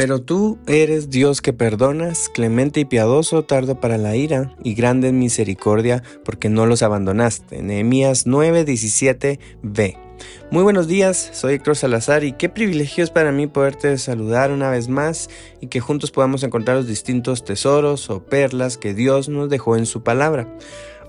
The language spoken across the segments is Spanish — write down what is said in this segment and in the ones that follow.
Pero tú eres Dios que perdonas, clemente y piadoso, tardo para la ira y grande en misericordia, porque no los abandonaste. Nehemías 9:17b. Muy buenos días, soy Héctor Salazar y qué privilegio es para mí poderte saludar una vez más y que juntos podamos encontrar los distintos tesoros o perlas que Dios nos dejó en su palabra.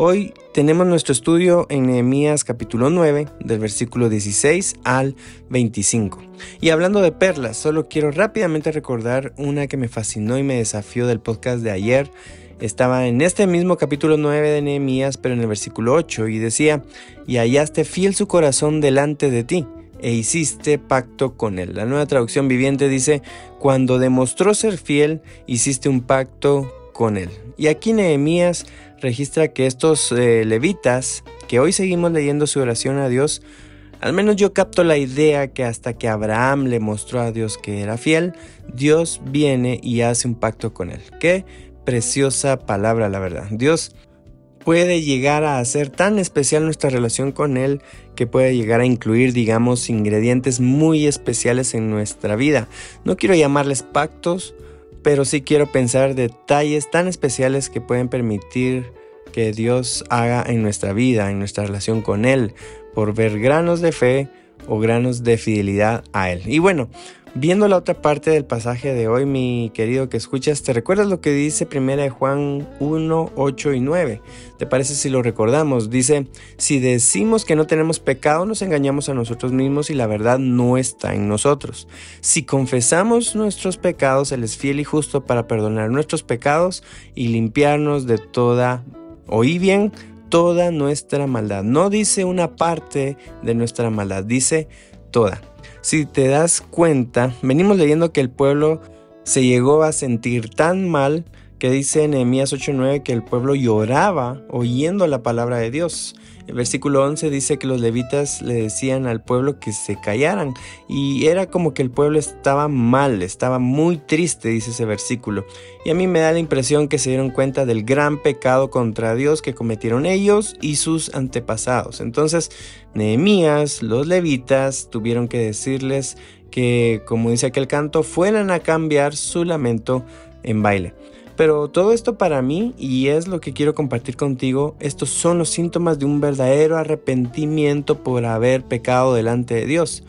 Hoy tenemos nuestro estudio en Nehemías capítulo 9, del versículo 16 al 25. Y hablando de perlas, solo quiero rápidamente recordar una que me fascinó y me desafió del podcast de ayer. Estaba en este mismo capítulo 9 de Nehemías, pero en el versículo 8, y decía, y hallaste fiel su corazón delante de ti e hiciste pacto con él. La nueva traducción viviente dice, cuando demostró ser fiel, hiciste un pacto con él. Y aquí Nehemías registra que estos eh, levitas, que hoy seguimos leyendo su oración a Dios, al menos yo capto la idea que hasta que Abraham le mostró a Dios que era fiel, Dios viene y hace un pacto con él. Qué preciosa palabra, la verdad. Dios puede llegar a hacer tan especial nuestra relación con Él que puede llegar a incluir, digamos, ingredientes muy especiales en nuestra vida. No quiero llamarles pactos, pero sí quiero pensar detalles tan especiales que pueden permitir que Dios haga en nuestra vida, en nuestra relación con Él, por ver granos de fe o granos de fidelidad a Él. Y bueno, Viendo la otra parte del pasaje de hoy, mi querido que escuchas, ¿te recuerdas lo que dice primera de Juan 1, 8 y 9? ¿Te parece si lo recordamos? Dice, si decimos que no tenemos pecado, nos engañamos a nosotros mismos y la verdad no está en nosotros. Si confesamos nuestros pecados, Él es fiel y justo para perdonar nuestros pecados y limpiarnos de toda, oí bien, toda nuestra maldad. No dice una parte de nuestra maldad, dice toda. Si te das cuenta, venimos leyendo que el pueblo se llegó a sentir tan mal que dice en Nehemías 8:9 que el pueblo lloraba oyendo la palabra de Dios. El versículo 11 dice que los levitas le decían al pueblo que se callaran y era como que el pueblo estaba mal, estaba muy triste, dice ese versículo. Y a mí me da la impresión que se dieron cuenta del gran pecado contra Dios que cometieron ellos y sus antepasados. Entonces, Nehemías, los levitas, tuvieron que decirles que, como dice aquel canto, fueran a cambiar su lamento en baile. Pero todo esto para mí, y es lo que quiero compartir contigo, estos son los síntomas de un verdadero arrepentimiento por haber pecado delante de Dios.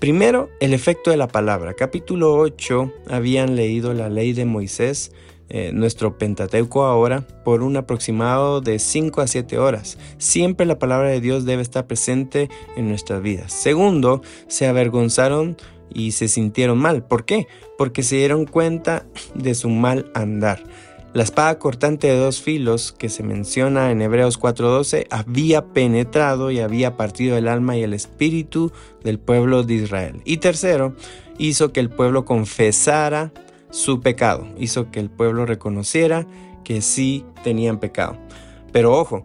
Primero, el efecto de la palabra. Capítulo 8 habían leído la ley de Moisés, eh, nuestro Pentateuco ahora, por un aproximado de 5 a 7 horas. Siempre la palabra de Dios debe estar presente en nuestras vidas. Segundo, se avergonzaron y se sintieron mal. ¿Por qué? Porque se dieron cuenta de su mal andar. La espada cortante de dos filos que se menciona en Hebreos 4:12 había penetrado y había partido el alma y el espíritu del pueblo de Israel. Y tercero, hizo que el pueblo confesara su pecado, hizo que el pueblo reconociera que sí tenían pecado. Pero ojo,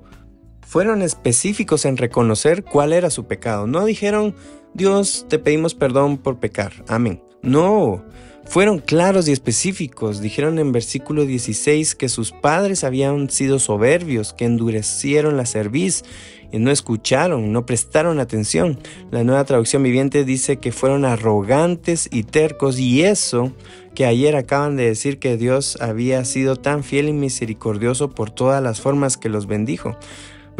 fueron específicos en reconocer cuál era su pecado. No dijeron, Dios, te pedimos perdón por pecar. Amén. No, fueron claros y específicos. Dijeron en versículo 16 que sus padres habían sido soberbios, que endurecieron la cerviz y no escucharon, no prestaron atención. La nueva traducción viviente dice que fueron arrogantes y tercos y eso que ayer acaban de decir que Dios había sido tan fiel y misericordioso por todas las formas que los bendijo.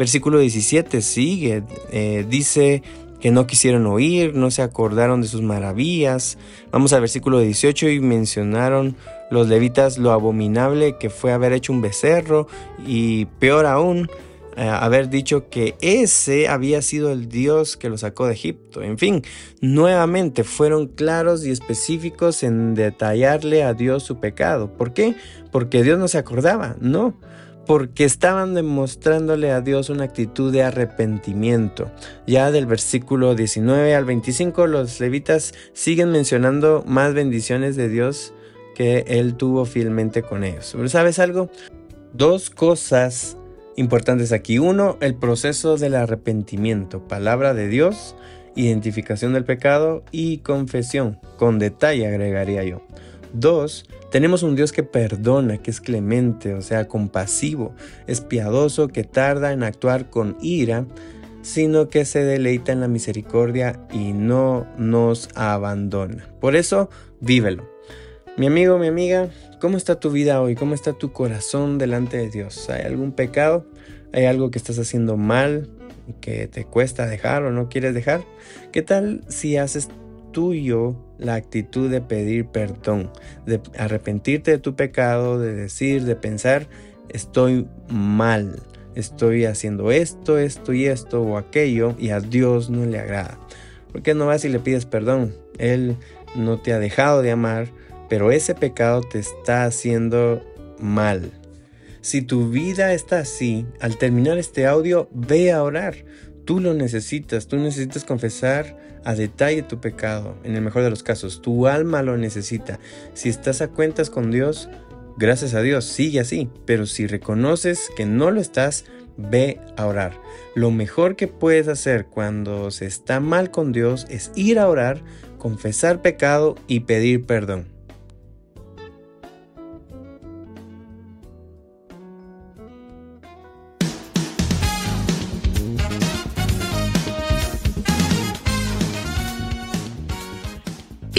Versículo 17 sigue, eh, dice que no quisieron oír, no se acordaron de sus maravillas. Vamos al versículo 18 y mencionaron los levitas lo abominable que fue haber hecho un becerro y peor aún, eh, haber dicho que ese había sido el Dios que lo sacó de Egipto. En fin, nuevamente fueron claros y específicos en detallarle a Dios su pecado. ¿Por qué? Porque Dios no se acordaba, no porque estaban demostrándole a Dios una actitud de arrepentimiento. Ya del versículo 19 al 25 los levitas siguen mencionando más bendiciones de Dios que él tuvo fielmente con ellos. Pero ¿sabes algo? Dos cosas importantes aquí. Uno, el proceso del arrepentimiento, palabra de Dios, identificación del pecado y confesión, con detalle agregaría yo. Dos, tenemos un Dios que perdona, que es clemente, o sea, compasivo, es piadoso, que tarda en actuar con ira, sino que se deleita en la misericordia y no nos abandona. Por eso, vívelo. Mi amigo, mi amiga, ¿cómo está tu vida hoy? ¿Cómo está tu corazón delante de Dios? ¿Hay algún pecado? ¿Hay algo que estás haciendo mal que te cuesta dejar o no quieres dejar? ¿Qué tal si haces tuyo la actitud de pedir perdón, de arrepentirte de tu pecado, de decir, de pensar, estoy mal, estoy haciendo esto, esto y esto o aquello y a Dios no le agrada. ¿Por qué no vas y le pides perdón? Él no te ha dejado de amar, pero ese pecado te está haciendo mal. Si tu vida está así, al terminar este audio, ve a orar. Tú lo necesitas, tú necesitas confesar a detalle tu pecado, en el mejor de los casos, tu alma lo necesita. Si estás a cuentas con Dios, gracias a Dios, sigue así, pero si reconoces que no lo estás, ve a orar. Lo mejor que puedes hacer cuando se está mal con Dios es ir a orar, confesar pecado y pedir perdón.